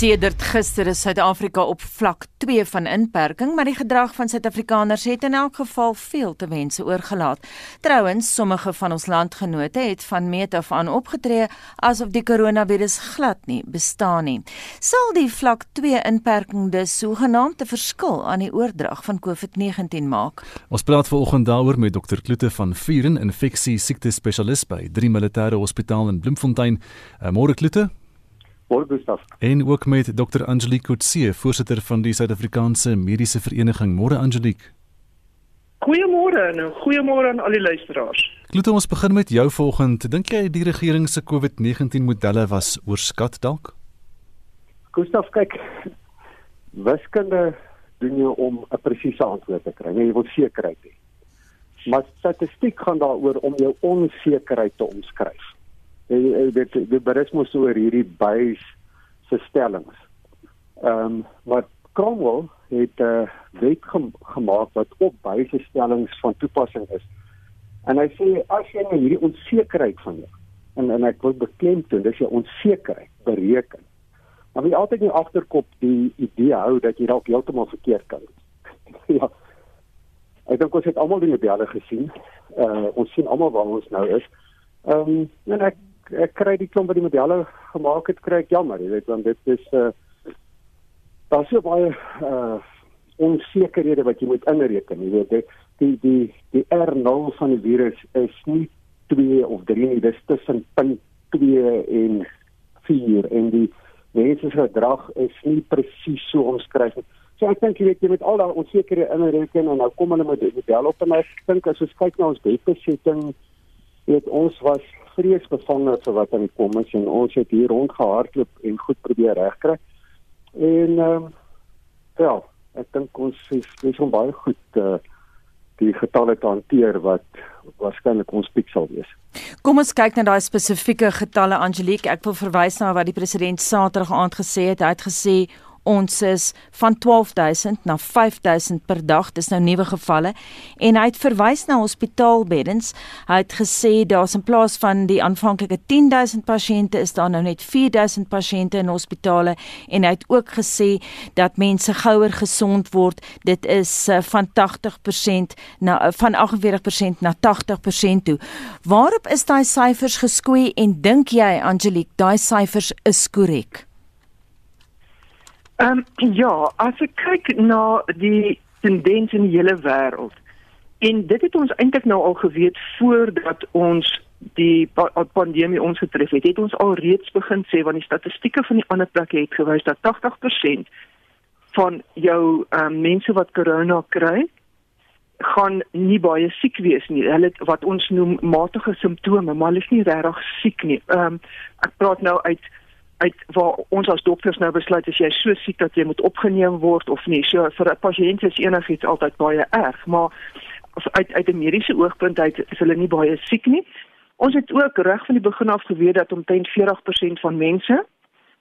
Sedert gister is Suid-Afrika op vlak 2 van inperking, maar die gedrag van Suid-Afrikaners het in elk geval veel te wense oorgelaat. Trouwens, sommige van ons landgenote het van meet af aan opgetree asof die koronavirus glad nie bestaan nie. Sal die vlak 2 inperking dus sogenaamd 'n verskil aan die oordrag van COVID-19 maak? Ons praat vanoggend daaroor met Dr. Kloete van Vuren, infeksie siekte spesialist by Drie Militêre Hospitaal in Bloemfontein. Uh, Môre Kloete. Môre Gustaf. En ook met Dr. Angelique Kutse, voorsitter van die Suid-Afrikaanse Mediese Vereniging. Môre Angelique. Goeiemôre en goeiemôre aan al die luisteraars. Klote ons begin met jou volgende. Dink jy die regering se COVID-19 modelle was oorskat dalk? Gustaf, kyk. Wiskunde doen jy om 'n presiese antwoord te kry. Nee, jy wil sekerheid hê. Maar statistiek gaan daaroor om jou onsekerheid te omskryf dit dit berus mos oor hierdie buis se stellings. Ehm um, wat Cromwell het 'n uh, wet gem gemaak wat op buise stellings van toepassing is. En hy sê as jy nou hierdie onsekerheid van jou en en ek wil beklemtoon dis jy onsekerheid bereken. Maar jy altyd nie agterkop die idee hou dat jy dalk heeltemal verkeerd kan. ja. Ek dink ons het almal die modelle gesien. Uh ons sien almal waar ons nou is. Ehm um, en ek ek kry die klomp wat die modelle gemaak het kry ek jammer, jy weet want dit is uh daar so baie uh onsekerhede wat jy moet inreken, jy weet die die die R0 van die virus is nie 2 of 3 nie, dis tussen punt 2 en 4 en die mense se gedrag is nie presies so omskryf nie. So ek dink jy weet jy met al daai onsekerhede inreken en nou kom hulle met die model op en ek dink as ons kyk na ons bedbesetting, weet ons was vreesbevange vir wat aan kom is en ons het hier rondgehardloop en goed probeer regkry. En ehm um, ja, ek dink ons is dis om baie goed uh, die getalle te hanteer wat waarskynlik ons piek sal wees. Kom ons kyk na daai spesifieke getalle Angelique. Ek wil verwys na wat die president Saterdag aand gesê het. Hy het gesê ons is van 12000 na 5000 per dag dis nou nuwe gevalle en hy het verwys na hospitaalbeddens. Hy het gesê daar's in plaas van die aanvanklike 10000 pasiënte is daar nou net 4000 pasiënte in hospitale. En hy het ook gesê dat mense gouer gesond word. Dit is uh, van 80% na uh, van 48% na 80% toe. Waarop is daai syfers geskoei en dink jy Angelique daai syfers is korrek Ehm um, ja, as ek kyk na die tendens in die hele wêreld en dit het ons eintlik nou al geweet voordat ons die pa pandemie ons getref het, het ons al reeds begin sê want die statistieke van die ander plekke het gewys dat 80% van jou ehm um, mense wat corona kry gaan nie baie siek wees nie. Hulle het wat ons noem matige simptome, maar hulle is nie regtig siek nie. Ehm um, ek praat nou uit uit waar ons as dokters nou besluit as jy so siek dat jy moet opgeneem word of nie. So vir 'n pasiënt is enigiets altyd baie erg, maar uit uit 'n mediese oogpunt uit is hulle nie baie siek nie. Ons het ook reg van die begin af geweet dat omtrent 40% van mense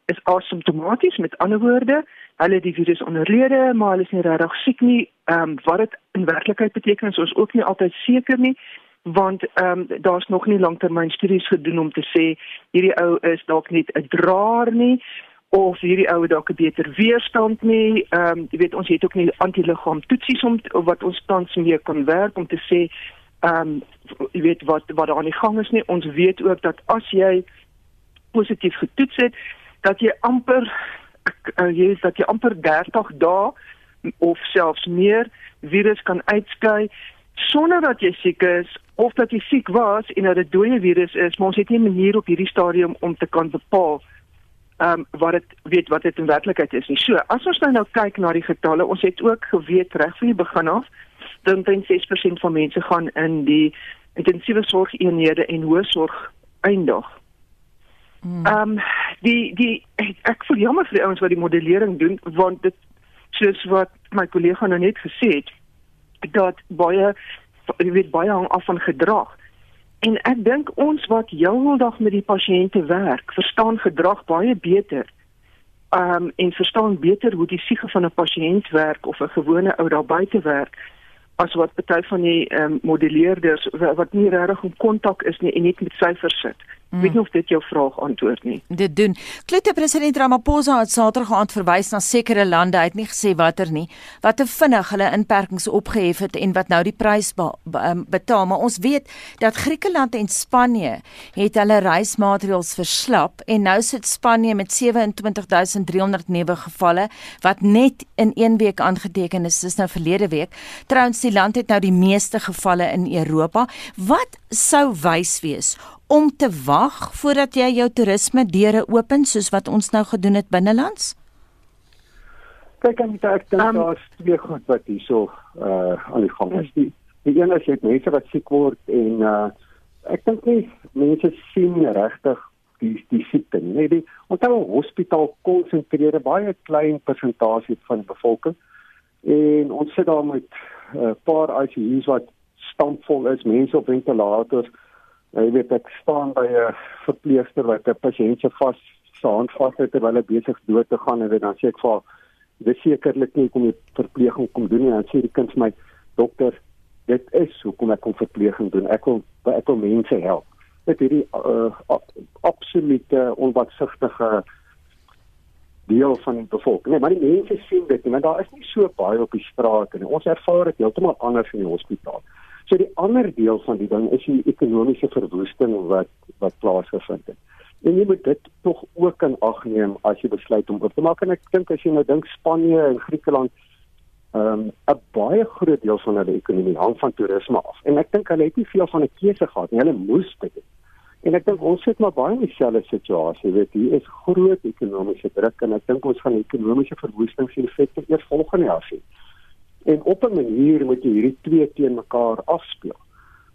is asymptomaties met ander woorde, hulle die virus onderlede, maar hulle is nie regtig siek nie. Ehm um, wat dit in werklikheid beteken is ons ook nie altyd seker nie want ehm um, daar's nog nie langtermyn studies gedoen om te sê hierdie ou is dalk net 'n draer nie of hierdie ou dalk 'n beter weerstand nie. Ehm um, jy weet ons het ook nie antiliggaam toetsies om wat ons tans mee kan werk om te sê ehm um, jy weet wat wat daar aan die gang is nie. Ons weet ook dat as jy positief getoets het dat jy amper uh, jy weet dat jy amper 30 dae of selfs meer virus kan uitskei sonder dat jy siek is of dat jy siek was en dat dit dooie virus is, maar ons het nie 'n manier op hierdie stadium om te kan bepaal ehm um, wat dit weet wat dit in werklikheid is nie. So, as ons nou nou kyk na die getalle, ons het ook geweet reg van die begin af dat 6% van mense gaan in die intensiewe sorgeenhede en hoësorg eindig. Hmm. Ehm um, die die ek voel jammer vir die ouens wat die modellering doen want dit soos wat my kollega nou net gesê het dat baie jy weet baie hang af van gedrag. En ek dink ons wat heeldag met die pasiënte werk, verstaan gedrag baie beter. Um en verstaan beter hoe die siege van 'n pasiënt werk of 'n gewone ou daar buite werk as wat party van die um, modelleerders wat nie regtig in kontak is nie en net met syfers sit. Ek weet nie of dit jou vraag antwoord nie. Dit doen. Klute president Ramaphosa het Saterdag aand verwys na sekere lande, hy het nie gesê watter nie, wat te vinnig hulle inperkings opgehef het en wat nou die prys be be um, betaal. Maar ons weet dat Griekeland en Spanje het hulle reismaatreëls verslap en nou sit Spanje met 27300 nuwe gevalle wat net in 1 week aangeteken is. Dis nou verlede week. Trouens die land het nou die meeste gevalle in Europa. Wat sou wys wees om te wag voordat jy jou toerisme deure open soos wat ons nou gedoen het binnelands? Kyk aan ek dink um, daar's twee goed wat hierso uh aan die gang is. Die die een is jy het mense wat siek word en uh ek dink nie mense sien regtig die die siekte nie. Nee, die onthou 'n hospitaal konsentreer 'n baie klein persentasie van die bevolking en ons sit daar met 'n uh, paar ICU's wat stampvol is, mense op ventilators jy weet ek staan by 'n verpleegster wat 'n pasiënt se vas staan vas het terwyl hy besig dood te gaan en dan sê ek vir dis sekerlik nie kom jy verpleging kom doen nie. Dan sê die kind vir my dokter dit is hoekom ek kom verpleging doen. Ek wil ek wil mense help. Dit hierdie uh, absolute onwatsigtige deel van die bevolking. Nee maar die mense sien dit want daar is nie so baie op die straat en ons ervaar dit heeltemal anders in die hospitaal So die ander deel van die ding is die ekonomiese verwoesting wat wat plaasgevind het. En jy moet dit tog ook in ag neem as jy besluit om oop te maak en ek dink as jy nou dink Spanje en Griekeland ehm um, 'n baie groot deel van hulle ekonomie hang van toerisme af. En ek dink hulle het nie veel van 'n keuse gehad nie. Hulle moes dit doen. En ek dink ons sit maar baie in dieselfde situasie. Jy weet, hier is groot ekonomiese druk en ek dink ons gaan ekonomiese verwoesting sien effekte eers volgende jaar sien en op 'n manier moet jy hierdie twee teen mekaar afspeel.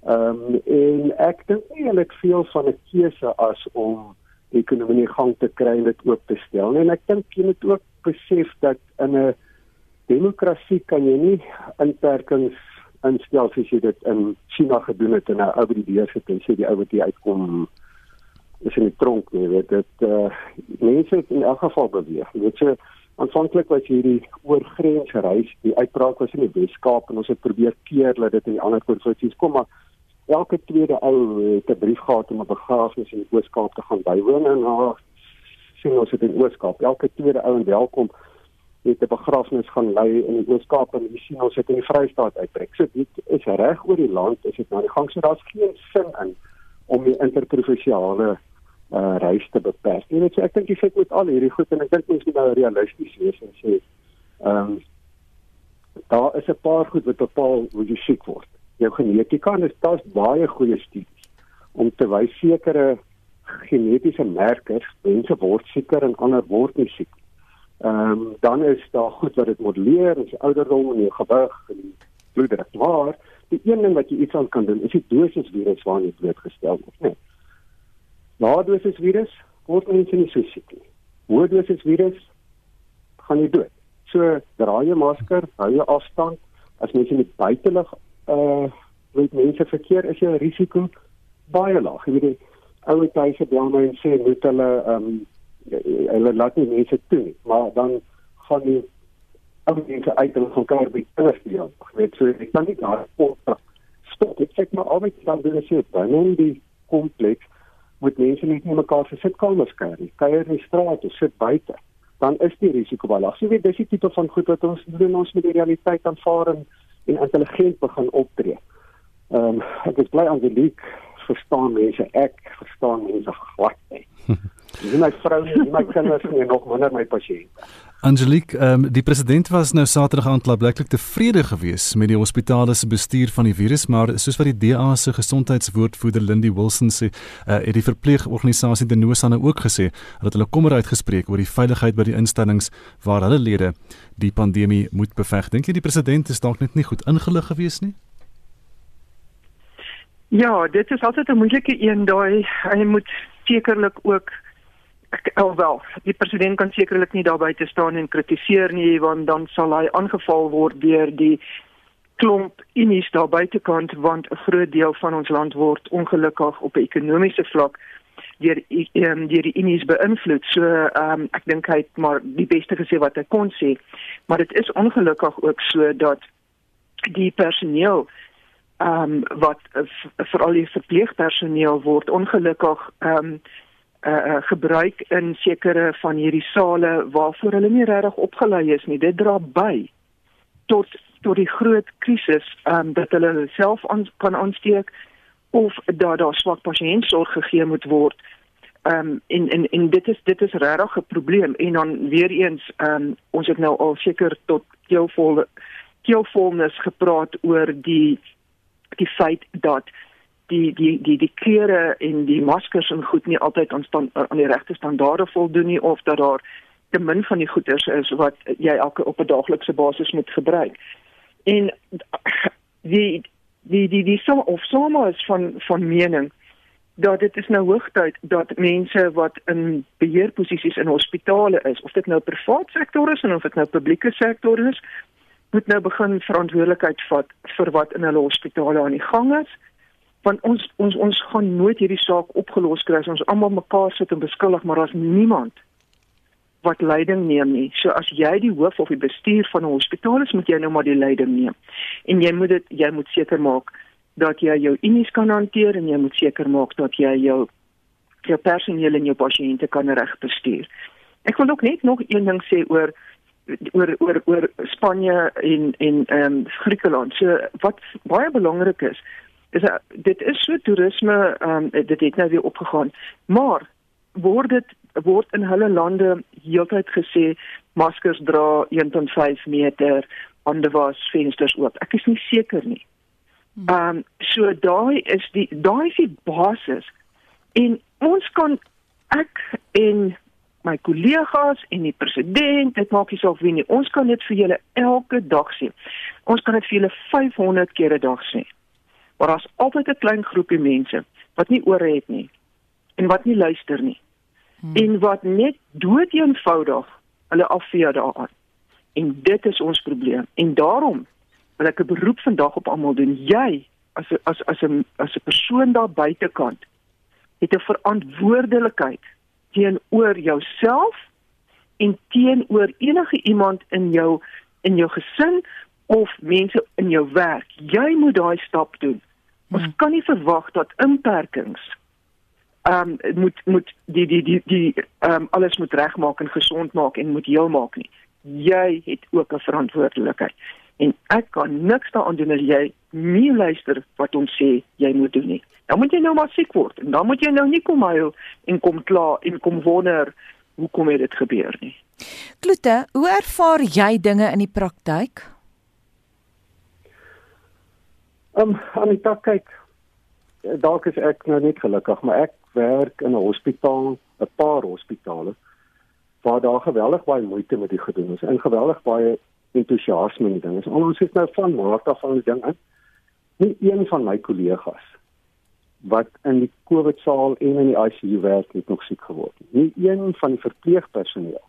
Ehm um, en ek dink nie hulle het veel van 'n keuse as om die ekonomie gang te kry en dit oop te stel nie. En ek dink jy moet ook besef dat in 'n demokrasie kan jy nie inperkings instel soos jy dit in China gedoen het en nou oor die deur sit en sê die ou wat hier uitkom is in die tronk nie, weet dit eh uh, mense in elk geval beweeg. Jy weet so Aanvanklik was hierdie oorgrensreis, die uitbraak was in die Weskaap en ons het probeer keer dat dit in die ander provinsies kom, maar elke tweede ou het 'n brief gehad om 'n begrafnis in die Ooskaap te gaan bywoon en nou sien ons dit in Ooskaap. Elke tweede ou en welkom het 'n begrafnis gaan lei in die Ooskaap en jy sien ons het in die Vrystaat uittrek. So dit is reg oor die land, is dit nou die gang so daar's geen sin in om die interprovinsiale uh reis te beperk. Jy weet so ek dink jy sit met al hierdie goed en ek dink mens moet nou realisties wees en sê ehm um, daar is 'n paar goed wat bepaal hoe jy siek word. Jou genetika en daar's baie goeie studies om te wys sekere genetiese merkers mense word sieker en ander word nie siek. Ehm um, dan is daar goed wat dit modelleer, is ouderdom en jou gewig en bloeddruk. Maar die een ding wat jy iets aan kan doen is die dosis virus waarna jy blootgestel word, nee. Lae dosis virus word mense nie so siek nie. Hoë dosis virus gaan jy dood. So dra jy masker, hou jou afstand. As mense die buitelug uh met mense verkeer, is jou risiko baie laag. Jy weet ouer tuise bel my en sê moet hulle um hulle laat nie mense toe nie, maar dan gaan die ou mense uit en gaan kyk by kinders jaar. Jy weet so ek kan nie daar stop. Ek sê maar al met dan doen as jy binne die kompleks moet mense net nie mekaar se sitkamers kuier nie. Kuier in die straat of sit buite. Dan is die risiko baie laag. Jy weet dis die tipe van goed wat ons doen ons met die realiteit aanvaar en, en intelligent begin optree. Ehm um, ek is bly aan die leek verstaan mense ek verstaan mense glad nie. Dis my vrou, my kinders en nog minder my pasiënte. Angelique, um, die president was nou Saterdag aan blyklik tevrede geweest met die hospitale se bestuur van die virus, maar soos wat die DA se gesondheidswoordvoerder Lindy Wilson sê, uh, het die verpleegorganisasie Denosa nou ook gesê dat hulle kommer uitgespreek oor die veiligheid by die instellings waar hulle lede die pandemie moet beveg. Dink jy die president is dalk net nie goed ingelig geweest nie? Ja, dit is altyd 'n moeilike een daai hy moet sekerlik ook alwel die president kan sekerlik nie daarby te staan en kritiseer nie want dan sal hy aangeval word deur die klomp unies daar buitekant want 'n groot deel van ons land word ongelukkig op 'n ekonomiese vlak deur um, deur die unies beïnvloed. So ehm um, ek dink hy het maar die beste gesê wat hy kon sê. Maar dit is ongelukkig ook so dat die personeel ehm um, wat veral die verpleegpersoneel word ongelukkig ehm um, uh, gebruik in sekere van hierdie sale waarvoor hulle nie regtig opgelei is nie. Dit dra by tot tot die groot krisis um, dat hulle self aan kan aansteek of dat daar swak pasiëntsorg gegee moet word. Um, en en en dit is dit is regtig 'n probleem en dan weer eens um, ons het nou al seker tot keelvol keelvolnes gepraat oor die die feit dat die die die die klere en die maskers en goed nie altyd aan stand, aan die regte standaarde voldoen nie of dat daar te min van die goeders is wat jy elke op 'n daaglikse basis moet gebruik. En die die die die som of somme is van van mening dat dit is nou hoogtyd dat mense wat in beheerposisies in hospitale is of dit nou privaat sektor is en of dit nou publieke sektor is moet nou begin verantwoordelikheid vat vir wat in hulle hospitale aan die gang is want ons ons ons gaan nooit hierdie saak opgelos kry as ons almal mekaar sit en beskuldig maar daar's niemand wat leiding neem nie. So as jy die hoof of die bestuur van 'n hospitaal is, moet jy nou maar die leiding neem. En jy moet dit jy moet seker maak dat jy jou unies kan hanteer en jy moet seker maak dat jy jou jou personeel en jou pasiënte kan reg bestuur. Ek wil ook net nog een ding sê oor oor oor oor Spanje en en ehm um, Griekeland. So wat baie belangrik is, is dat dit is so toerisme ehm um, dit het nou weer opgegaan. Maar word dit word in hulle lande heeltyd gesê maskers dra 1.5 meter, hande was, vensters oop. Ek is nie seker nie. Hmm. Ehm um, so daai is die daai is die basis. En ons kan ek en my kollegas en die president, dit maak nie saak wie nie. Ons kan dit vir julle elke dag sê. Ons kan dit vir julle 500 keer 'n dag sê. Maar daar's altyd 'n klein groepie mense wat nie ore het nie en wat nie luister nie. Hmm. En wat net dood eenvoudig hulle afvee daaraan. En dit is ons probleem. En daarom wil ek 'n beroep vandag op almal doen. Jy as as as 'n as 'n persoon daar buitekant het 'n verantwoordelikheid teenoor jouself en teenoor enige iemand in jou in jou gesin of mense in jou werk. Jy moet daai stap doen. Ons hmm. kan nie verwag dat inperkings ehm um, moet moet die die die die ehm um, alles moet regmaak en gesond maak en moet heel maak nie. Jy het ook 'n verantwoordelikheid. En ek kan niks daaraan doen as jy nie luister wat ons sê jy moet doen nie. Dan moet jy nou maar siek word en dan moet jy nou nie kom huil en kom kla en kom wonder hoekom het dit gebeur nie. Klote, hoe ervaar jy dinge in die praktyk? Ehm, um, aan die praktyk dalk is ek nou net gelukkig, maar ek werk in 'n hospitaal, 'n paar hospitale waar daar geweldig baie moeite met die gedoen is en geweldig baie entoesiasme die ding. Ons is nou van maart af van die ding in. Nie een van my kollegas wat in die COVID saal en in die ICU werk het nog siek geword nie. Nie een van die verpleegpersoneel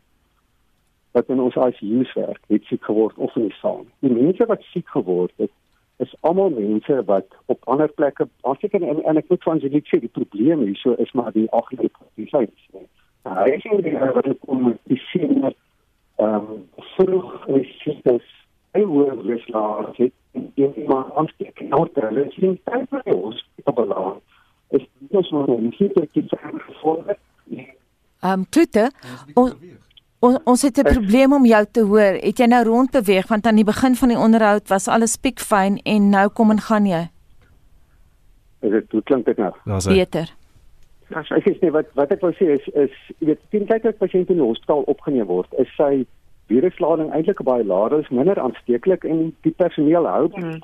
wat in ons ICU's werk het siek geword of in die saal. Die mense wat siek geword het is almal mense wat op ander plekke afseker en, en ek moet van julle sê die probleem hierso is maar die aggressiewe sê. Hy sê die wat kom met die sien ehm vroeg is dit hy hoor weslaar het iemand aansteek en nou hulle sien tyd vir ons op belang is dit so 'n hierdie tipe van gevolg. Ehm Twitter On, ons het 'n probleem om jou te hoor. Het jy nou rond beweeg want aan die begin van die onderhoud was alles piekfyn en nou kom en gaan jy? Is dit hoe klink dit nou? Beter. Ja, ek sê wat wat ek wou sê is is jy weet teen tyd as pasiënte in die hospitaal opgeneem word, is sy viruslading eintlik baie laer, is minder aansteeklik en die personeel hou hmm.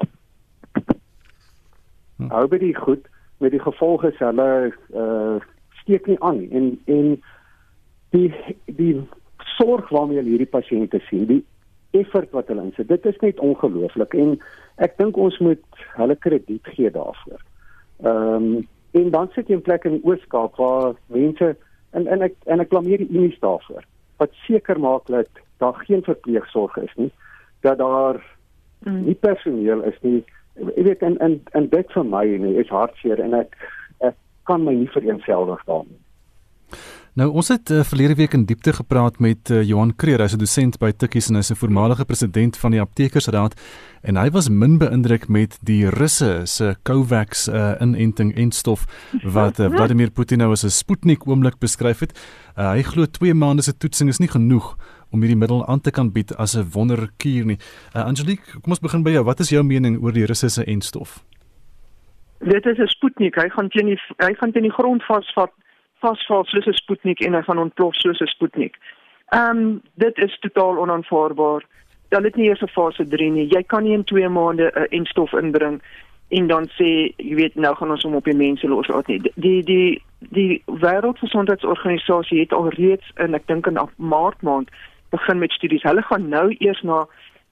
hou by die goed met die gevolge hulle uh steek nie aan en en die die sorg waarmee hulle hierdie pasiënte sien, die effort wat hulle insit. Dit is net ongelooflik en ek dink ons moet hulle krediet gee daarvoor. Ehm um, en dan sit jy in plekke in die Oos-Kaap waar mense en en ek en ek blameer die unies daarvoor wat seker maak dat daar geen verpleegsorg is nie, dat daar mm. nie personeel is nie. Jy weet en en en dit vir my nie is hartseer en ek ek kan my nie vereenselwig daarmee. Nou ons het uh, verlede week in diepte gepraat met uh, Johan Kreer, hy's 'n dosent by Tikkies en hy's 'n voormalige president van die Aptekersraad en hy was min beïndruk met die Russe se Covax uh, inenting en stof wat uh, Vladimir Putin nou as 'n Sputnik oomblik beskryf het. Uh, hy glo 2 maande se toetsing is nie genoeg om hierdie middel aan te kan bied as 'n wonderkuur nie. Uh, Angelique, kom ons begin by jou. Wat is jou mening oor die Russe se enstof? Dit is 'n Sputnik. Hy gaan teen die hy gaan teen die grond vasvat vasval soos 'n Sputnik en hy gaan ontplof soos 'n Sputnik. Ehm um, dit is totaal onaanvaarbaar. Dan het nie eers 'n fase 3 nie. Jy kan nie in 2 maande 'n uh, enstof inbring en dan sê jy weet nou gaan ons hom op die mense los laat nie. Die die die Wêreldgesondheidsorganisasie het al reeds in ek dink in Maart maand begin met studies. Hulle gaan nou eers na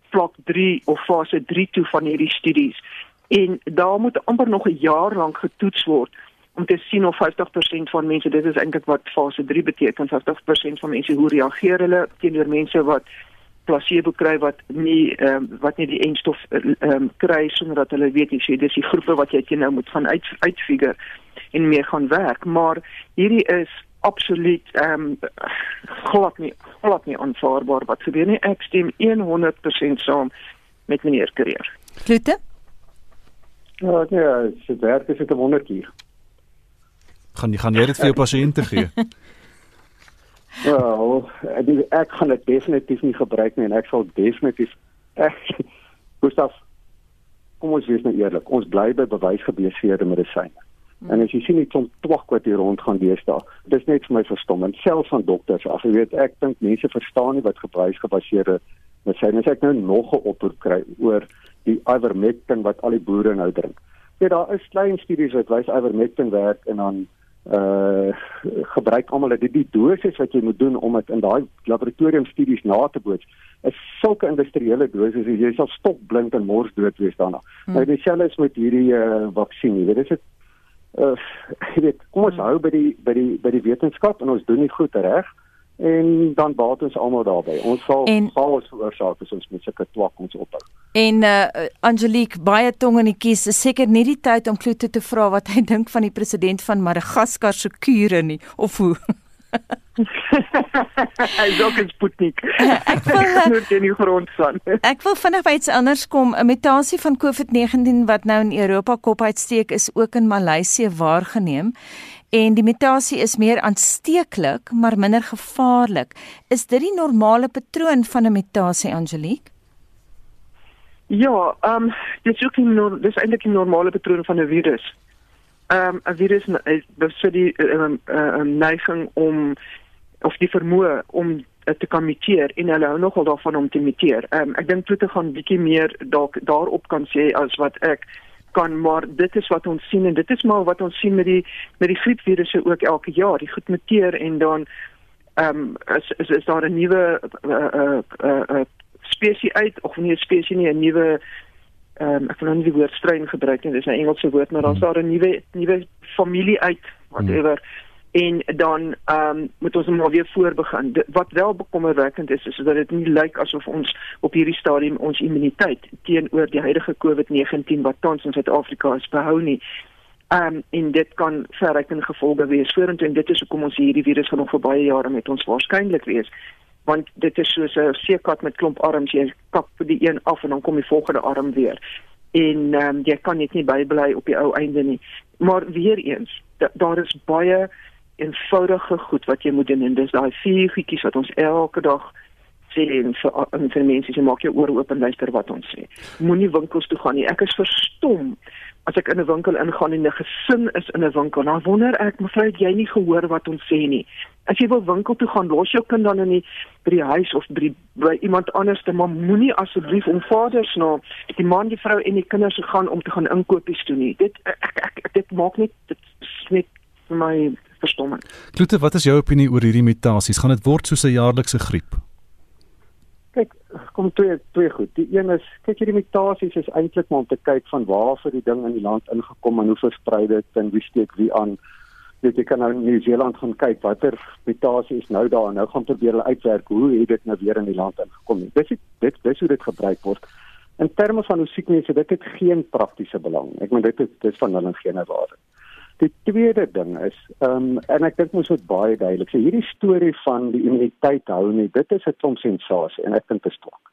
vlak 3 of fase 3 toe van hierdie studies. En daar moet amper nog 'n jaar lank getoets word om te sien of 50% van mense dit is eintlik wat fase 3 beteken 50% van mense hoe reageer hulle teenoor mense wat placebo kry wat nie ehm um, wat nie die enstof ehm um, kry sonder dat hulle weet jy sê dis die groepe wat jy nou moet gaan uit uitfigure en meer gaan werk maar hierdie is absoluut ehm um, glad nie glad nie aanvaarbaar wat gebeur nie ek stem 100% saam met meneer Kreer. Klute? Ja, nee, dit werk is 'n wonderkier gaan gaan jy dit vir jou pasiënte gee? Ja, ek ek gaan dit definitief nie gebruik nie en ek sal definitief ek Gustav kom ons wees nou eerlik, ons bly by bewysgebaseerde medisyne. Hmm. En as jy sien iets om twak wat hier rond gaan deesdae, dis net vir my verstommend, selfs van dokters af. Jy weet, ek dink mense verstaan nie wat bewysgebaseerde medisyne is. Ek nou nog 'n oproep kry oor die ivermectin wat al die boere nou drink. Ja, daar is klein studies wat wys ivermectin werk en dan uh gebruik almal dit die dosis wat jy moet doen om dit in daai laboratorium studies na te boots is sulke industriële doses jy sal stop blind en mors dood wees daarna. Hmm. Nou dieselfde is met hierdie uh vaksin. Jy weet dit is uh jy weet kom ons hmm. hou by die by die by die wetenskap en ons doen dit goed reg en dan baat ons almal daarbey. Ons sal chaos veroorsaak as ons met sulke twak ons ophou. En uh Angelique baie tong in die kies. Is seker nie die tyd om Kloete te vra wat hy dink van die president van Madagaskar se kure nie of hoe. Hy dalk is Sputnik. Ek wil net in die grond staan. Ek wil vinnig by iets anders kom. 'n Mutasie van COVID-19 wat nou in Europa kop uitsteek is ook in Maleisië waargeneem en die mutasie is meer aansteeklik maar minder gevaarlik. Is dit die normale patroon van 'n mutasie Angelique? Ja, ehm um, dit is ook nie dis eintlik die normale patroon van 'n virus. Ehm um, 'n virus besit die um, uh, neiging om of die vermoë om te kan muteer en hulle hou nogal daarvan om te muteer. Ehm um, ek dink toe te gaan bietjie meer dalk daarop kan sê as wat ek kan maar dit is wat ons sien en dit is maar wat ons sien met die met die griepvirusse ook elke jaar. Die goed muteer en dan ehm um, is, is is daar 'n nuwe uh, uh, uh, uh, spesies uit of nie 'n spesies nie 'n nuwe ehm um, ek wil nou nie die woord strain gebruik nie dis 'n Engelse woord maar dan is daar 'n nuwe nuwe familie uit whatever. Hmm en dan ehm um, moet ons maar weer voorbegin. De, wat wel bekommerwekkend is is dat dit nie lyk asof ons op hierdie stadium ons immuniteit teenoor die huidige COVID-19 wat tans in Suid-Afrika is behou nie. Ehm um, en dit kan verrykende gevolge wees. Vorentoe en dit is hoekom ons hierdie virus gaan nog vir baie jare met ons waarskynlik wees. Want dit is soos 'n seekat met klomp arms. Jy kap die een af en dan kom die volgende arm weer. En ehm um, jy kan net nie bybly op die ou einde nie. Maar weer eens da, daar is baie eenvoudige goed wat jy moet doen en dis daai vier goedjies wat ons elke dag sê en vir en vir mense jy maak jou ore oop en luister wat ons sê. Moenie winkels toe gaan nie. Ek is verstom as ek in 'n winkel ingaan en 'n gesin is in 'n winkel. Dan wonder ek, mevrou, het jy nie gehoor wat ons sê nie? As jy wil winkel toe gaan, los jou kind dan in die by die huis of by, by iemand anders te maar moenie asseblief om vaders na die man, die vrou en die kinders gaan om te gaan inkopies doen nie. Dit ek, ek, dit maak net dit is net my verstomming. Kloete, wat is jou opinie oor hierdie mutasies? Gaan dit word soos 'n jaarlikse griep? Kyk, kom twee twee goed. Die een is kyk hierdie mutasies is eintlik maar om te kyk van waar vir die ding in die land ingekom en hoe versprei dit en wie steek wie aan. Dit jy kan nou in Nieu-Seeland gaan kyk watter mutasies nou daar en nou gaan probeer hulle uitwerk hoe het dit nou weer in die land ingekom. Dis dit dis hoe dit gebruik word. In terme van hoe siek mense dit het geen praktiese belang. Ek meen dit is dis van hulle geen waarde. Die tweede ding is, ehm um, en ek dink mos dit baie duidelik. So hierdie storie van die immuniteit hou nie, dit is 'n klomp sensasie en ek dink dit is twak.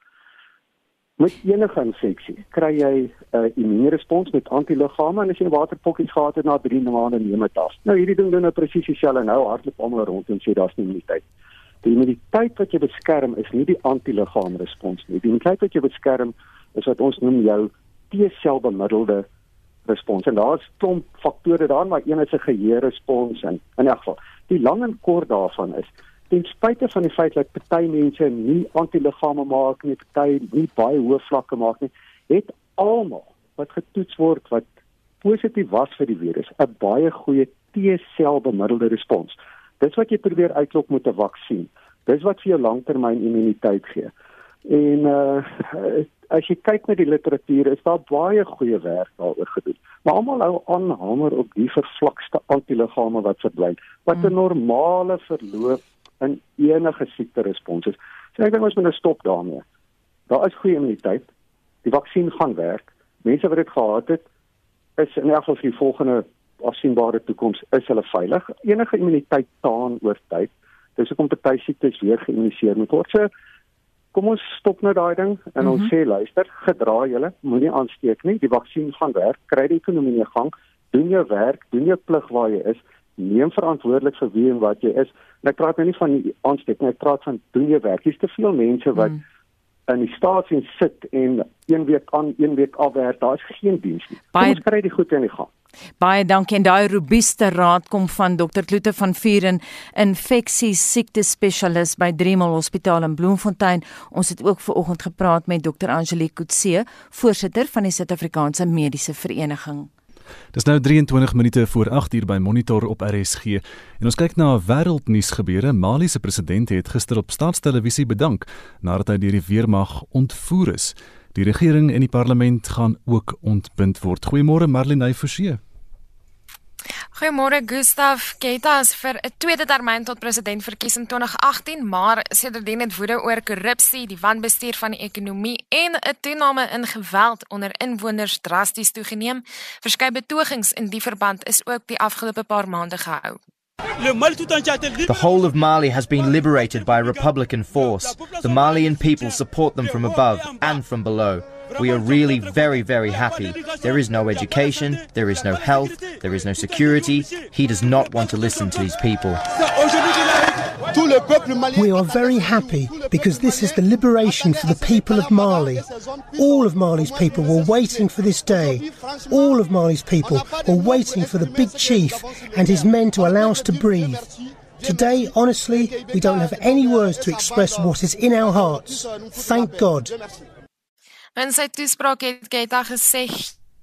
Met enige infeksie kry jy 'n uh, immuunrespons met antiliggame en as jy 'n waterpokkie gehad het na 3 maande neem dit af. Nou hierdie ding doen nou presies dieselfde nou hardloop almal rond en sê daar's nie immuniteit. Die immuniteit wat jy beskerm is nie die antiliggaamrespons nie. Die immuniteit wat jy beskerm is wat ons noem jou T-sel bemiddelde respons. En daar's klomp faktore daarin, maar een is 'n geheue-respons en in elk geval, die lang en kort daarvan is ten spyte van die feit dat party mense nie antiliggame maak nie, party nie baie hoë vlakke maak nie, het almal wat getoets word wat positief was vir die virus, 'n baie goeie T-sel bemiddelde respons. Dis wat jy probeer uitlok met 'n vaksin. Dis wat vir jou langtermyn immuniteit gee. En uh as jy kyk na die literatuur, is daar baie goeie werk daaroor gedoen. Maar almal hou aan hamer op die vervlakste antiliggame wat verdwyn, wat 'n hmm. normale verloop in enige siekte respons is. So ek dink ons moet nou stop daarmee. Daar is goeie immuniteit. Die vaksin gaan werk. Mense wat dit gehad het, is in elk geval vir die volgende afsienbare toekoms is hulle veilig. Enige immuniteit taan oor tyd. Dis hoekom party siektes weer geïmmuniseer moet word. So kom ons stop nou daai ding en mm -hmm. ons mhm. sê luister, gedra julle, moenie aansteek nie. Die vaksin gaan werk. Kry die ekonomie in gang. Doen jou werk, doen jou plig waar jy is neem verantwoordelik vir wie en wat jy is. En ek praat nou nie van die aansteek nie, ek praat van doen jy werk. Hier's te veel mense wat hmm. in die stasie sit en een week aan, een week af werk. Daar is geen diens nie. Baie... Ons kry dit goed in die gang. Baie dankie en daai robuuste raad kom van Dr Kloete van Vuren, infeksies siekte spesialis by Dremel Hospitaal in Bloemfontein. Ons het ook ver oggend gepraat met Dr Angelique Kutse, voorsitter van die Suid-Afrikaanse Mediese Vereniging. Dis nou 23 minute voor 8 uur by Monitor op RSG. En ons kyk na wêreldnuus gebeure. Mali se president het gister op staatstelevisie bedank nadat hy deur die weermag ontvoer is. Die regering en die parlement gaan ook ontbind word. Goeiemôre Marlene Forsie. Goeiemôre Gustaf Ketas vir 'n tweede termyn tot president verkies in 2018, maar sedertdien het woede oor korrupsie, die wanbestuur van die ekonomie en 'n toename in geweld onder inwoners drasties toegeneem. Verskeie betogings in die verband is ook die afgelope paar maande gehou. The whole of Mali has been liberated by a republican force. The Malian people support them from above and from below. We are really very, very happy. There is no education, there is no health, there is no security. He does not want to listen to these people. We are very happy because this is the liberation for the people of Mali. All of Mali's people were waiting for this day. All of Mali's people were waiting for the big chief and his men to allow us to breathe. Today, honestly, we don't have any words to express what is in our hearts. Thank God. In sy toespraak het Keta gesê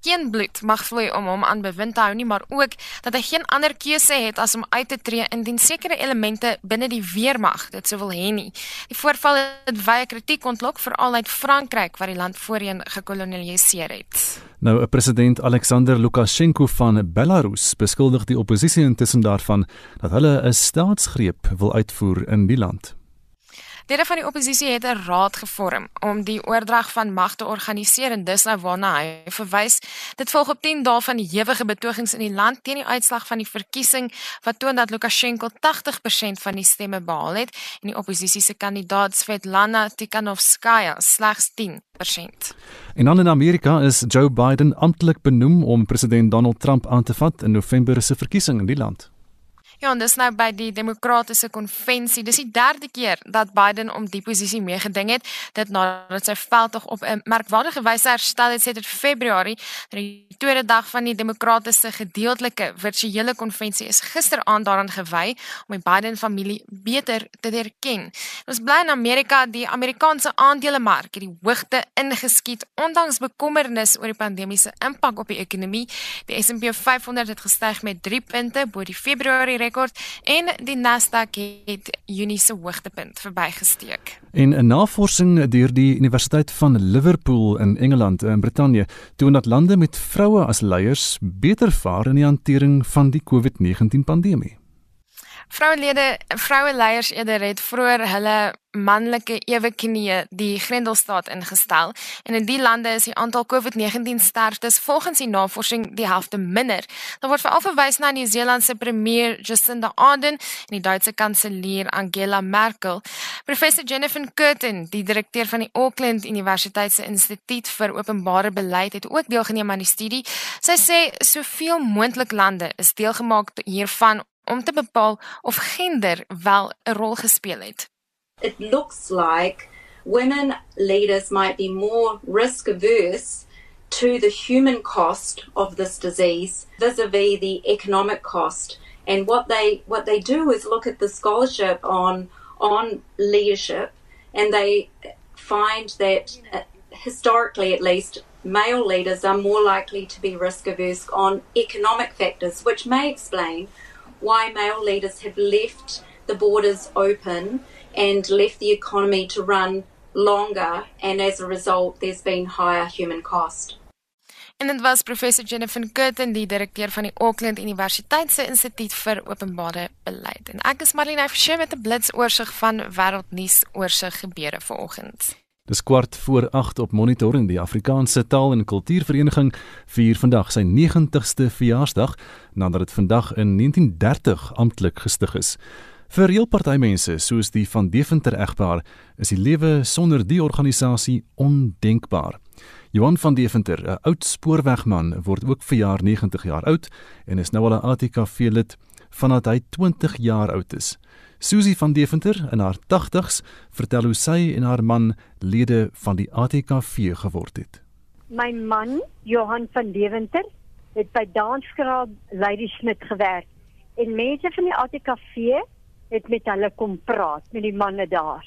geen bloed mag vloei om hom aan bewind te hou nie, maar ook dat hy geen ander keuse het as om uit te tree indien sekere elemente binne die weermag dit sou wil hê nie. Die voorval het baie kritiek ontlok veral uit Frankryk wat die land voorheen gekolonialiseer het. Nou, president Alexander Lukasjenko van Belarus beskuldig die oppositie intussen daarvan dat hulle 'n staatsgreep wil uitvoer in die land. Lede van die oppositie het 'n raad gevorm om die oordrag van mag te organiseer en dis nou waarna hy verwys. Dit volg op 10 dae van ewige betogings in die land teen die uitslag van die verkiesing wat toon dat Lukasjenko 80% van die stemme behaal het en die oppositie se kandidaat Svetlana Tikhanovskaya slegs 10%. En dan in Amerika is Joe Biden amptelik benoem om president Donald Trump aan te vat in November se verkiesing in die land. Ja, en dis nou by die demokratiese konvensie. Dis die derde keer dat Biden om die posisie meegeding het. Dit nadat sy veldtog op 'n merkwaardige wyse herstel het sedert Februarie. Die tweede dag van die demokratiese gedeeltelike virtuele konvensie is gisteraand daaraan gewy om die Biden familie beter te leer ken. Ons bly in Amerika, die Amerikaanse aandelemark het die hoogte ingeskiet ondanks bekommernis oor die pandemiese impak op die ekonomie. Die S&P 500 het gestyg met 3 punte bo die Februarie rekord en die Nasdaq het Junie se hoogtepunt verbygesteek. En 'n navorsing deur die Universiteit van Liverpool in Engeland in Brittanje toon dat lande met vroue as leiers beter vaar in die hantering van die COVID-19 pandemie. Vrouelede, vroueleiers eerder het vroeër hulle manlike ewe knieë die Grendelstaat ingestel en in die lande is die aantal COVID-19 sterftes volgens die navorsing die helfte minder. Daar word veral verwys na Nieu-Seeland se premier Jacinda Ardern en die Duitse kanselier Angela Merkel. Professor Jennifer Curtin, die direkteur van die Auckland Universiteit se Instituut vir Openbare Beleid het ook deelgeneem aan die studie. Sy sê soveel moontlik lande is deelgemaak hiervan om te bepaal of gender wel 'n rol gespeel het. It looks like women leaders might be more risk averse to the human cost of this disease vis-a-vis the economic cost and what they what they do is look at the scholarship on on leadership and they find that uh, historically at least male leaders are more likely to be risk averse on economic factors which may explain why male leaders have left the borders open and left the economy to run longer and as a result there's been higher human cost. En dit was professor Jennifer Curtin, die direkteur van die Auckland Universiteit se Instituut vir Openbare Beleid. En ek is Marlene Forsie met 'n blitsoorsig van wêreldnuus oorsig gebeure vanoggend. Dis kwart voor 8 op Monitor in die Afrikaanse Taal en Kultuurvereniging vier vandag sy 90ste verjaarsdag nadat dit vandag in 1930 amptelik gestig is. Vir reël partymense soos die van Deventer egpaar is die lewe sonder die organisasie ondenkbaar. Johan van Deventer, 'n oud spoorwegman, word ook verjaar 90 jaar oud en is nou al 'n ATKV lid vandat hy 20 jaar oud is. Susie van Deventer in haar 80's vertel hoe sy en haar man lede van die ATKV geword het. My man, Johan van Deventer, het by Danskraal Lady Smith gewerk en mense van die ATKV het met hulle kom praat met die manne daar.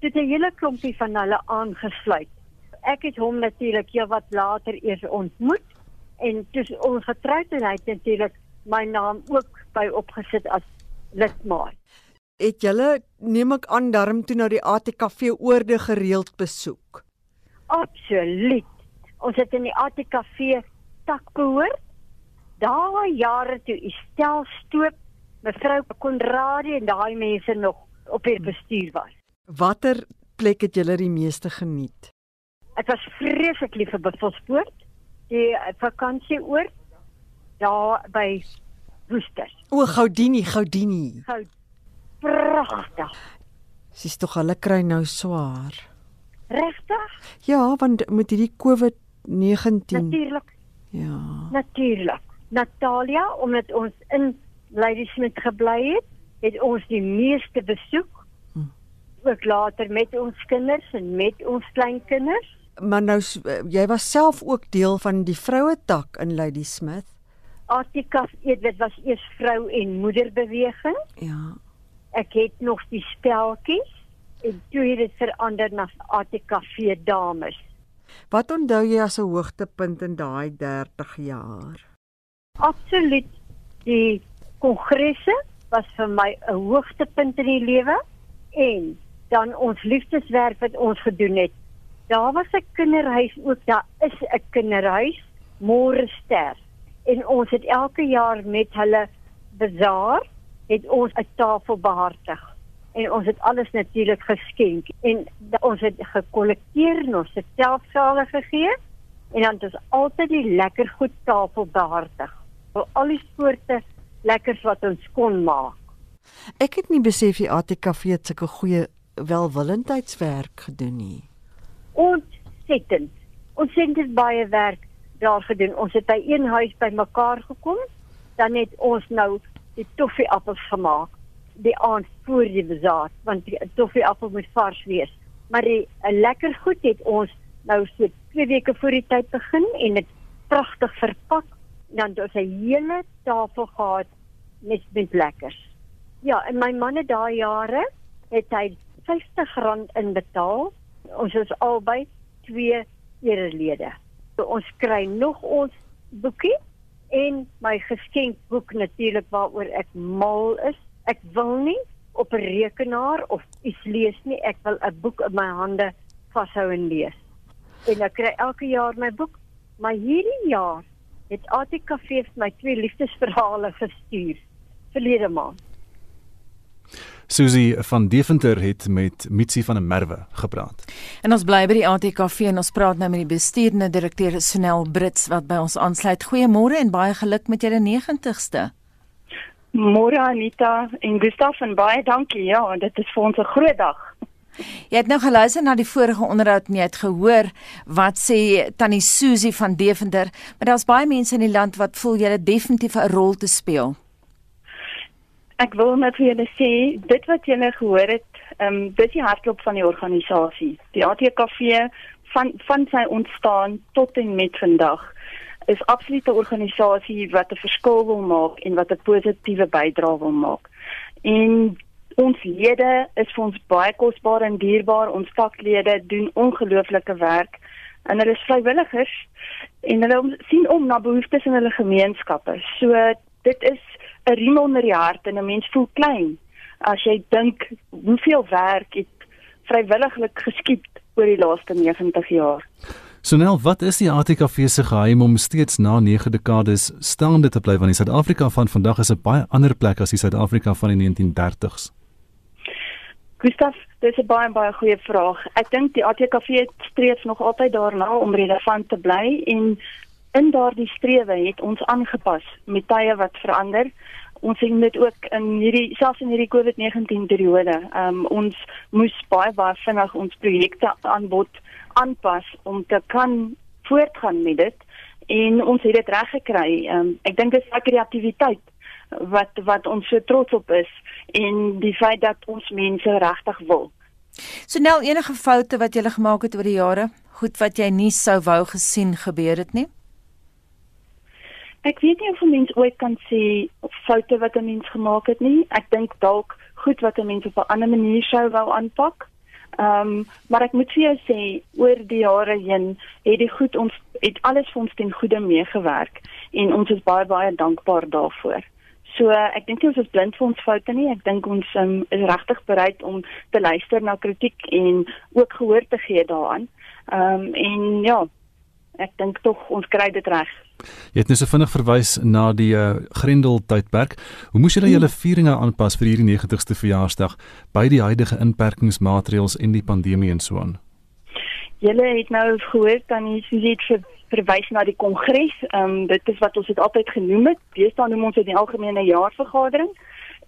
Dit 'n hele klompie van hulle aangesluit. Ek het hom natuurlik heel wat later eers ontmoet en dis ons getroud en hy het natuurlik my naam ook by opgesit as lidmaat het julle neem ek aan darm toe na die ATKV oorde gereeld besoek. Absoluut. Ons het in die ATKV tak behoor. Daai jare toe Estel Stoop, mevrou Konradie en daai mense nog op die bestuur was. Watter plek het julle die meeste geniet? Ek was vreeslik lief vir Buffelspoort, die vakansieoord daar by Woester. O, Goudini, Goudini. Goudini pragtig. Sies tog hulle kry nou swaar. Regtig? Ja, want met hierdie COVID-19. Natuurlik. Ja. Natuurlik. Natalia, omdat ons in Ladysmith gebly het, het ons die meeste besoek. Hm. Ook later met ons kinders en met ons kleinkinders. Maar nou jy was self ook deel van die vroue tak in Ladysmith. Artikas, dit was eers vrou en moederbeweging. Ja ek het nog die speltjies en toe het dit verander na ATKV dames. Wat onthou jy as 'n hoogtepunt in daai 30 jaar? Absoluut. Die kongresse was vir my 'n hoogtepunt in die lewe en dan ons liefdeswerk wat ons gedoen het. Daar was 'n kinderhuis ook, daar is 'n kinderhuis, Môre Ster. En ons het elke jaar met hulle bazaar het ons 'n tafel behartig en ons het alles natuurlik geskenk en ons het gekollekteer en ons het selfsale gegee en dan het ons altyd die lekker goed tafel behartig vir al die soorte lekkers wat ons kon maak. Ek het nie besef die ATKV het sulke goeie welwillendheidswerk gedoen nie. Ontsettend. Ons het baie werk daar gedoen. Ons het by een huis bymekaar gekom. Dan het ons nou die toffieappels gemaak die aand voor die bazaar want die toffieappel moet vars wees. Maar die 'n lekker goed het ons nou so 2 weke voor die tyd begin en dit pragtig verpak. Dan het ons 'n hele tafel gehad met met lekkers. Ja en my man het daai jare het hy R50 inbetaal. Ons is albei twee erelede. So ons kry nog ons boekie en my geskenkboek natuurlik waaroor ek mal is. Ek wil nie op 'n rekenaar of iets lees nie. Ek wil 'n boek in my hande vashou en lees. En ek kry elke jaar my boek, maar hierdie jaar het ATKV my twee liefdesverhale gestuur verlede maand. Susie van Deventer het met Mitsi van der Merwe gepraat. En ons bly by die ATKV en ons praat nou met die bestuurende direkteur Sonel Brits wat by ons aansluit. Goeiemôre en baie geluk met julle 90ste. Môre Anita en Gustaf en baie dankie. Ja, dit is vir ons 'n groot dag. Jy het nou geluister na die vorige onderhoud en jy het gehoor wat sê Tannie Susie van Deventer, maar daar's baie mense in die land wat voel jy het definitief 'n rol te speel. Ek wil net vir julle sê, dit wat julle gehoor het, ehm um, dis die hartklop van die organisasie. Die ATKV van van sy ontstaan tot en met vandag is absoluut 'n organisasie wat 'n verskil wil maak en wat 'n positiewe bydrae wil maak. En ons lede is vir ons baie kosbaar en dierbaar. Ons taklede doen ongelooflike werk en hulle is vrywilligers en hulle sien om na behoeftes in hulle gemeenskappe. So dit is 'n riem onder die hart en 'n mens voel klein as jy dink hoeveel werk het vrywilliglik geskied oor die laaste 90 jaar. Sonel, wat is die ATKV se geheim om steeds na 9 dekades staande te bly want die Suid-Afrika van vandag is 'n baie ander plek as die Suid-Afrika van die 1930s? Gustav, dis 'n baie baie goeie vraag. Ek dink die ATKV streef nog altyd daarna om relevant te bly en in daardie strewe het ons aangepas met tye wat verander. Ons sien dit ook in hierdie selfs in hierdie COVID-19 periode. Ehm um, ons moes baie baie vinnig ons projekte aanbod aanpas om te kan voortgaan met dit en ons het dit reg gekry. Ehm um, ek dink dit is kreatiwiteit wat wat ons so trots op is en die feit dat ons mense regtig wil. So nou enige foute wat jy gemaak het oor die jare, goed wat jy nie sou wou gesien gebeur het nie. Ek weet nie of 'n mens ooit kan sê foute wat 'n mens gemaak het nie. Ek dink dalk goed wat 'n mens op 'n ander manier sou wou aanpak. Ehm, um, maar ek moet vir jou sê oor die jare heen het die goed ons het alles vir ons ten goeie meegewerk en ons is baie baie dankbaar daarvoor. So ek dink nie ons is blind vir ons foute nie. Ek dink ons um, is regtig bereid om te luister na kritiek en ook gehoor te gee daaraan. Ehm um, en ja, ek dink tog ons kry dit reg. Jy het net so vinnig verwys na die uh, Grendel tydperk. Hoe moes julle julle vieringe aanpas vir hierdie 90ste verjaarsdag by die huidige inperkingsmaatreëls en die pandemie en so aan? Julle het nou gehoor dan jy het vir verwys na die kongres. Ehm um, dit is wat ons dit altyd genoem het. Deesdae noem ons dit die algemene jaarvergadering.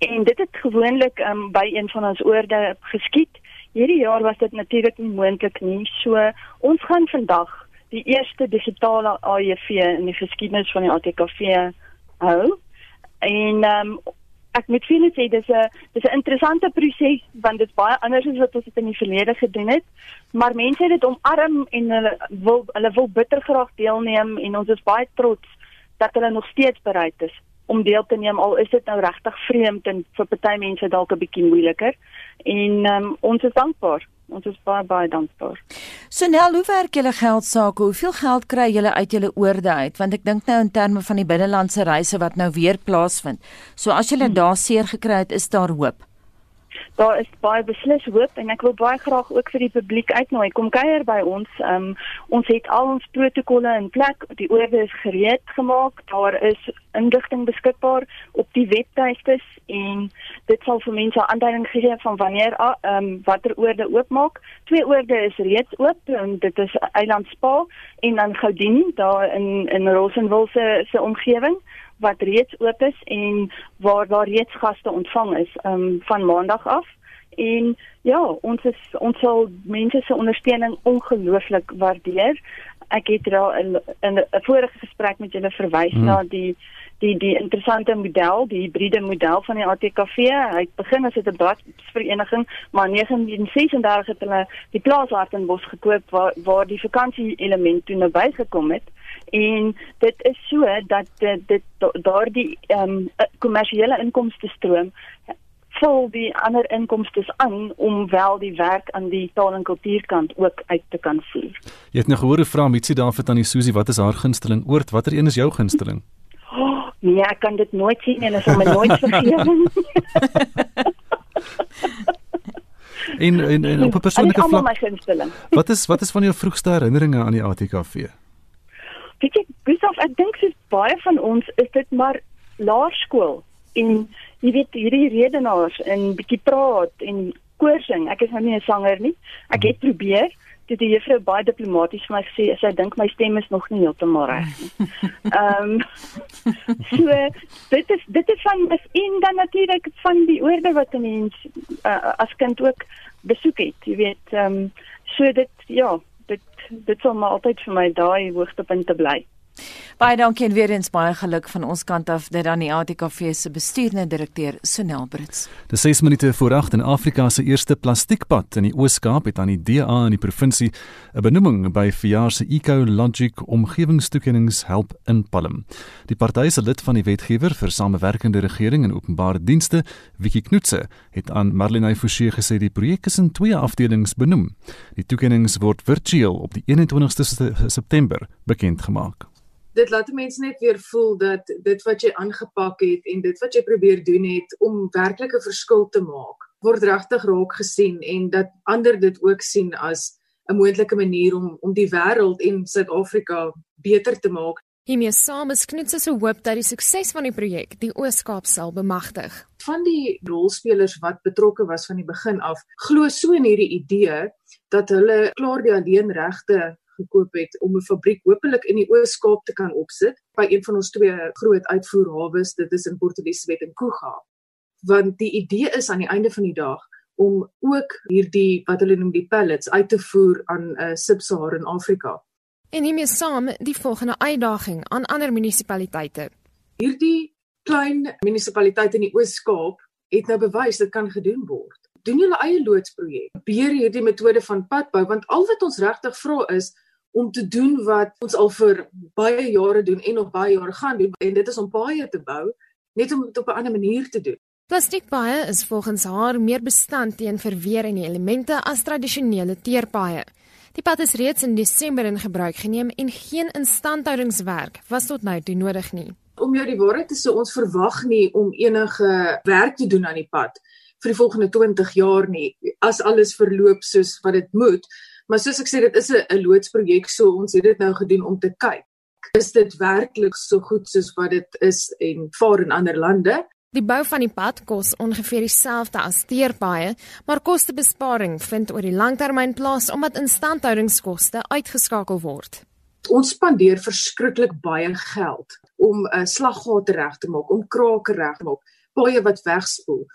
En dit het gewoonlik um, by een van ons oorde geskied. Hierdie jaar was dit natuurlik nie moontlik nie. So ons gaan vandag die eerste digitale AEV in die geskiedenis van die ATKV hou. En ehm um, ek moet vir julle sê dis 'n dis 'n interessante proses want dit is baie anders as wat ons dit in die verlede gedoen het. Maar mense het dit omarm en hulle wil hulle wil bitter graag deelneem en ons is baie trots dat hulle nog steeds bereid is om deel te neem al is dit nou regtig vreemd en vir party mense dalk 'n bietjie moeiliker. En um, ons is dankbaar ons is baie baie dankbaar. So Nel, hoe werk julle geld sake? Hoeveel geld kry julle uit julle oorde uit? Want ek dink nou in terme van die binnelandse reise wat nou weer plaasvind. So as julle hmm. daar seer gekry het, is daar hoop daar is baie beslis hoop en ek wil baie graag ook vir die publiek uitnooi kom kuier by ons. Um, ons het al ons protokolle in plek. Die oorde is gereed gemaak. Daar is inligting beskikbaar op die webtuistes en dit sal vir mense aanduiding gee van wanneer ehm um, watter oorde oopmaak. Twee oorde is reeds oop en dit is Eiland Spa en dan Gaudini daar in in Rosenwil se se omgewing wat reeds oop is en waar daar reeds gaste ontvang is um, van maandag af. En ja, ons is ons sal mense se ondersteuning ongelooflik waardeer. Ek het daar in 'n vorige gesprek met julle verwys hmm. na die die die interessante model, die hibriede model van die ATKV. Hy begin as 'n bladsvereniging, maar in 1936 het hulle die plaas Hartenbos gekoop waar waar die vakansie element toe nou bygekom het en dit is so dat dit, dit daardie ehm um, kommersiële inkomste stroom vul die ander inkomste aan om wel die werk aan die taal en kultuurkant ook uit te kan voer. Jy het nou gehoor hoe vra Mitsi daarvoor aan die Susie, wat is haar gunsteling oord? Watter een is jou gunsteling? Oh, nee, ek kan dit nooit sien en is om nooit vergewe. en, en en op 'n persoonlike vlak. Wat is wat is van jou vroegste herinneringe aan die ATKV? Weet jy, Gustav, ek dink soos baie van ons is dit maar laerskool en jy weet hierdie redenaars en bietjie praat en koorsing. Ek is nou nie 'n sanger nie. Ek het probeer. Dit die juffrou baie diplomaties vir my gesê, sy dink my stem is nog nie heeltemal reg nie. Ehm um, so dit is dit is van en dan natuurlik van die oorde wat 'n mens uh, as kind ook besoek het. Jy weet, ehm um, so dit ja, dit dit sal maar altyd vir my daai hoogtepunte bly. Baie dankie en weer eens baie geluk van ons kant af dit aan die ATKV se bestuurende direkteur Sonel Brits. Dis 6 minute voor 8 in Afrika se eerste plastiekpad in die Oos-Kaap het aan die DA in die provinsie 'n benoeming by verjaar se Eco Logic omgewingstoekennings help inpalm. Die party se lid van die wetgewer vir samewerkende regering en openbare dienste, Wiki Knoetse, het aan Marlene Forsie gesê die projek is in twee afdelings benoem. Die toekennings word virtueel op die 21ste September bekend gemaak dit laat mense net weer voel dat dit wat jy aangepak het en dit wat jy probeer doen het om werklik 'n verskil te maak word regtig raak gesien en dat ander dit ook sien as 'n moontlike manier om om die wêreld en Suid-Afrika beter te maak. Hiermee saam is Knutse se hoop dat die sukses van die projek die Oos-Kaap sal bemagtig. Van die rolspelers wat betrokke was van die begin af, glo so in hierdie idee dat hulle klaar die alleenregte gekoop het om 'n fabriek hopelik in die Oos-Kaap te kan opsit by een van ons twee groot uitvoerhawes, dit is in Port Elizabeth en Kuga. Want die idee is aan die einde van die dag om ook hierdie wat hulle noem die pellets uit te voer aan 'n uh, Sub-Saharan Afrika. En hiermee saam die volgende uitdaging aan ander munisipaliteite. Hierdie klein munisipaliteite in die Oos-Kaap het nou bewys dit kan gedoen word. Doen julle eie loodsprojek. Beheer hierdie metode van padbou want al wat ons regtig vra is om te doen wat ons al vir baie jare doen en nog baie jare gaan doen en dit is om paaie te bou net om dit op 'n ander manier te doen. Plastiekpaaie is volgens haar meer bestand teen verweer en elemente as tradisionele teerpaaie. Die pad is reeds in Desember in gebruik geneem en geen instandhoudingswerk was tot nou toe nodig nie. Om jou die waarheid te sê, ons verwag nie om enige werk te doen aan die pad vir die volgende 20 jaar nie as alles verloop soos wat dit moet. Maar soos ek sê dit is 'n loodsprojek so ons het dit nou gedoen om te kyk. Is dit werklik so goed soos wat dit is en vaar in ander lande? Die bou van die pad kos ongeveer dieselfde as teerpaaie, maar kostebesparing vind oor die langtermyn plaas omdat instandhoudingskoste uitgeskakel word. Ons spandeer verskriklik baie geld om 'n uh, slaggate reg te maak, om krake reg te maak, paaie wat wegspoel.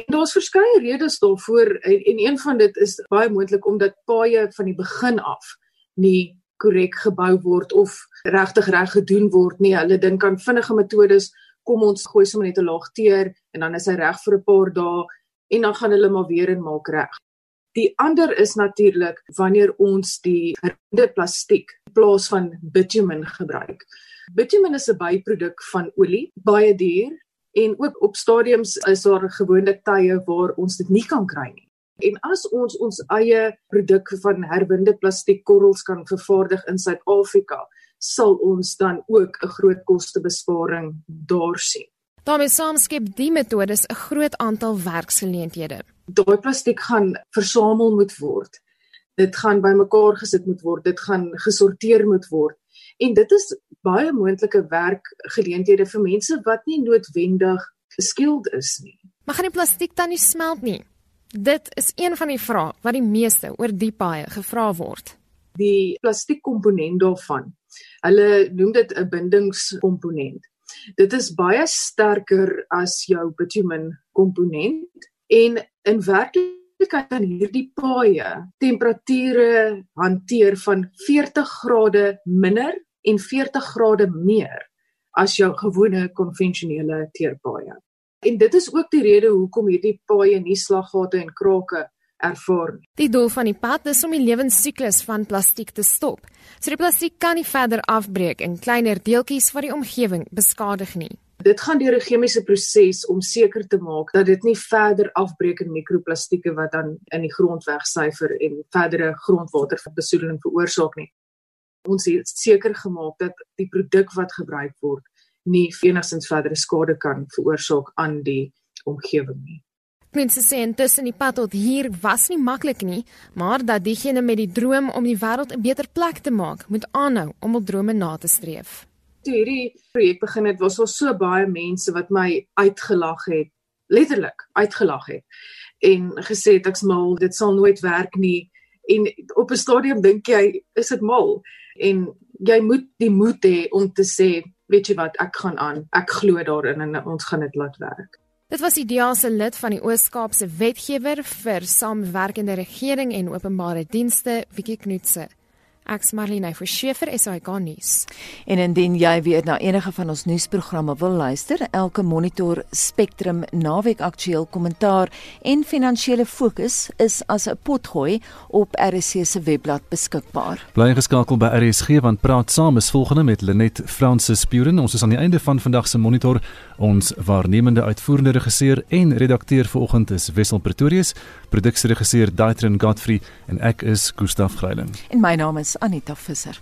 En daar's verskeie redes daarvoor en, en een van dit is baie moontlik omdat paaie van die begin af nie korrek gebou word of regtig reg gedoen word nie. Hulle dink aan vinnige metodes, kom ons gooi sommer net 'n laag teer en dan is hy reg vir 'n paar dae en dan gaan hulle maar weer en maak reg. Die ander is natuurlik wanneer ons die rinde plastiek plaas van bitumen gebruik. Bitumen is 'n byproduk van olie, baie duur en ook op stadiums is daar gewoonlik tye waar ons dit nie kan kry nie. En as ons ons eie produk van herwinde plastiek korrels kan vervaardig in Suid-Afrika, sal ons dan ook 'n groot kostebesparing daar sien. daarmee saamskep die metodes 'n groot aantal werksgeleenthede. Daai plastiek gaan versamel moet word. Dit gaan bymekaar gesit moet word, dit gaan gesorteer moet word En dit is baie moontlike werkgeleenthede vir mense wat nie noodwendig geskild is nie. Maar gaan die plastiek dan nie smelt nie? Dit is een van die vrae wat die meeste oor die paaie gevra word. Die plastiekkomponent daarvan. Hulle noem dit 'n bindingskomponent. Dit is baie sterker as jou bitumen komponent en in werklikheid kan hierdie paaie temperature hanteer van 40 grade minder en 40 grade meer as jou gewone konvensionele teerpaaie. En dit is ook die rede hoekom hierdie paaie nie slaggate en krake ervaar nie. Die doel van die pad is om die lewensiklus van plastiek te stop. So die plastiek kan nie verder afbreek in kleiner deeltjies wat die omgewing beskadig nie. Dit gaan deur 'n chemiese proses om seker te maak dat dit nie verder afbreek in mikroplastieke wat dan in die grond wegsyfer en verdere grondwaterbesoedeling veroorsaak nie ons het seker gemaak dat die produk wat gebruik word nie enigstens verdere skade kan veroorsaak aan die omgewing nie. Mense sê intussen die pad tot hier was nie maklik nie, maar dat diegene met die droom om die wêreld 'n beter plek te maak, moet aanhou om op drome na te streef. Toe hierdie projek begin het, was daar so baie mense wat my uitgelag het letterlik uitgelag het en gesê het ek's mal, dit sal nooit werk nie en op 'n stadium dink jy is dit mal en jy moet die moed hê om te sê weet jy wat ek gaan aan ek glo daarin en ons gaan dit laat werk Dit was die DEA se lid van die Oos-Kaapse wetgewer vir samewerkende regering en openbare dienste, Wiekie Knoetse. Ek's Marlene Forsiefer SAK nuus. En indien jy weer na enige van ons nuusprogramme wil luister, elke monitor Spectrum naweek aktueel kommentaar en finansiële fokus is as 'n potgooi op RSC se webblad beskikbaar. Bly geskakel by RSG want praat saam is volgende met Lenet Francis Puren. Ons is aan die einde van vandag se monitor. Ons waarnemende uitvoerende regisseur en redakteur vanoggend is Wessel Pretorius, produksieregisseur Daitrin Godfrey en ek is Gustaf Greiling. En my naam is Anita Visser.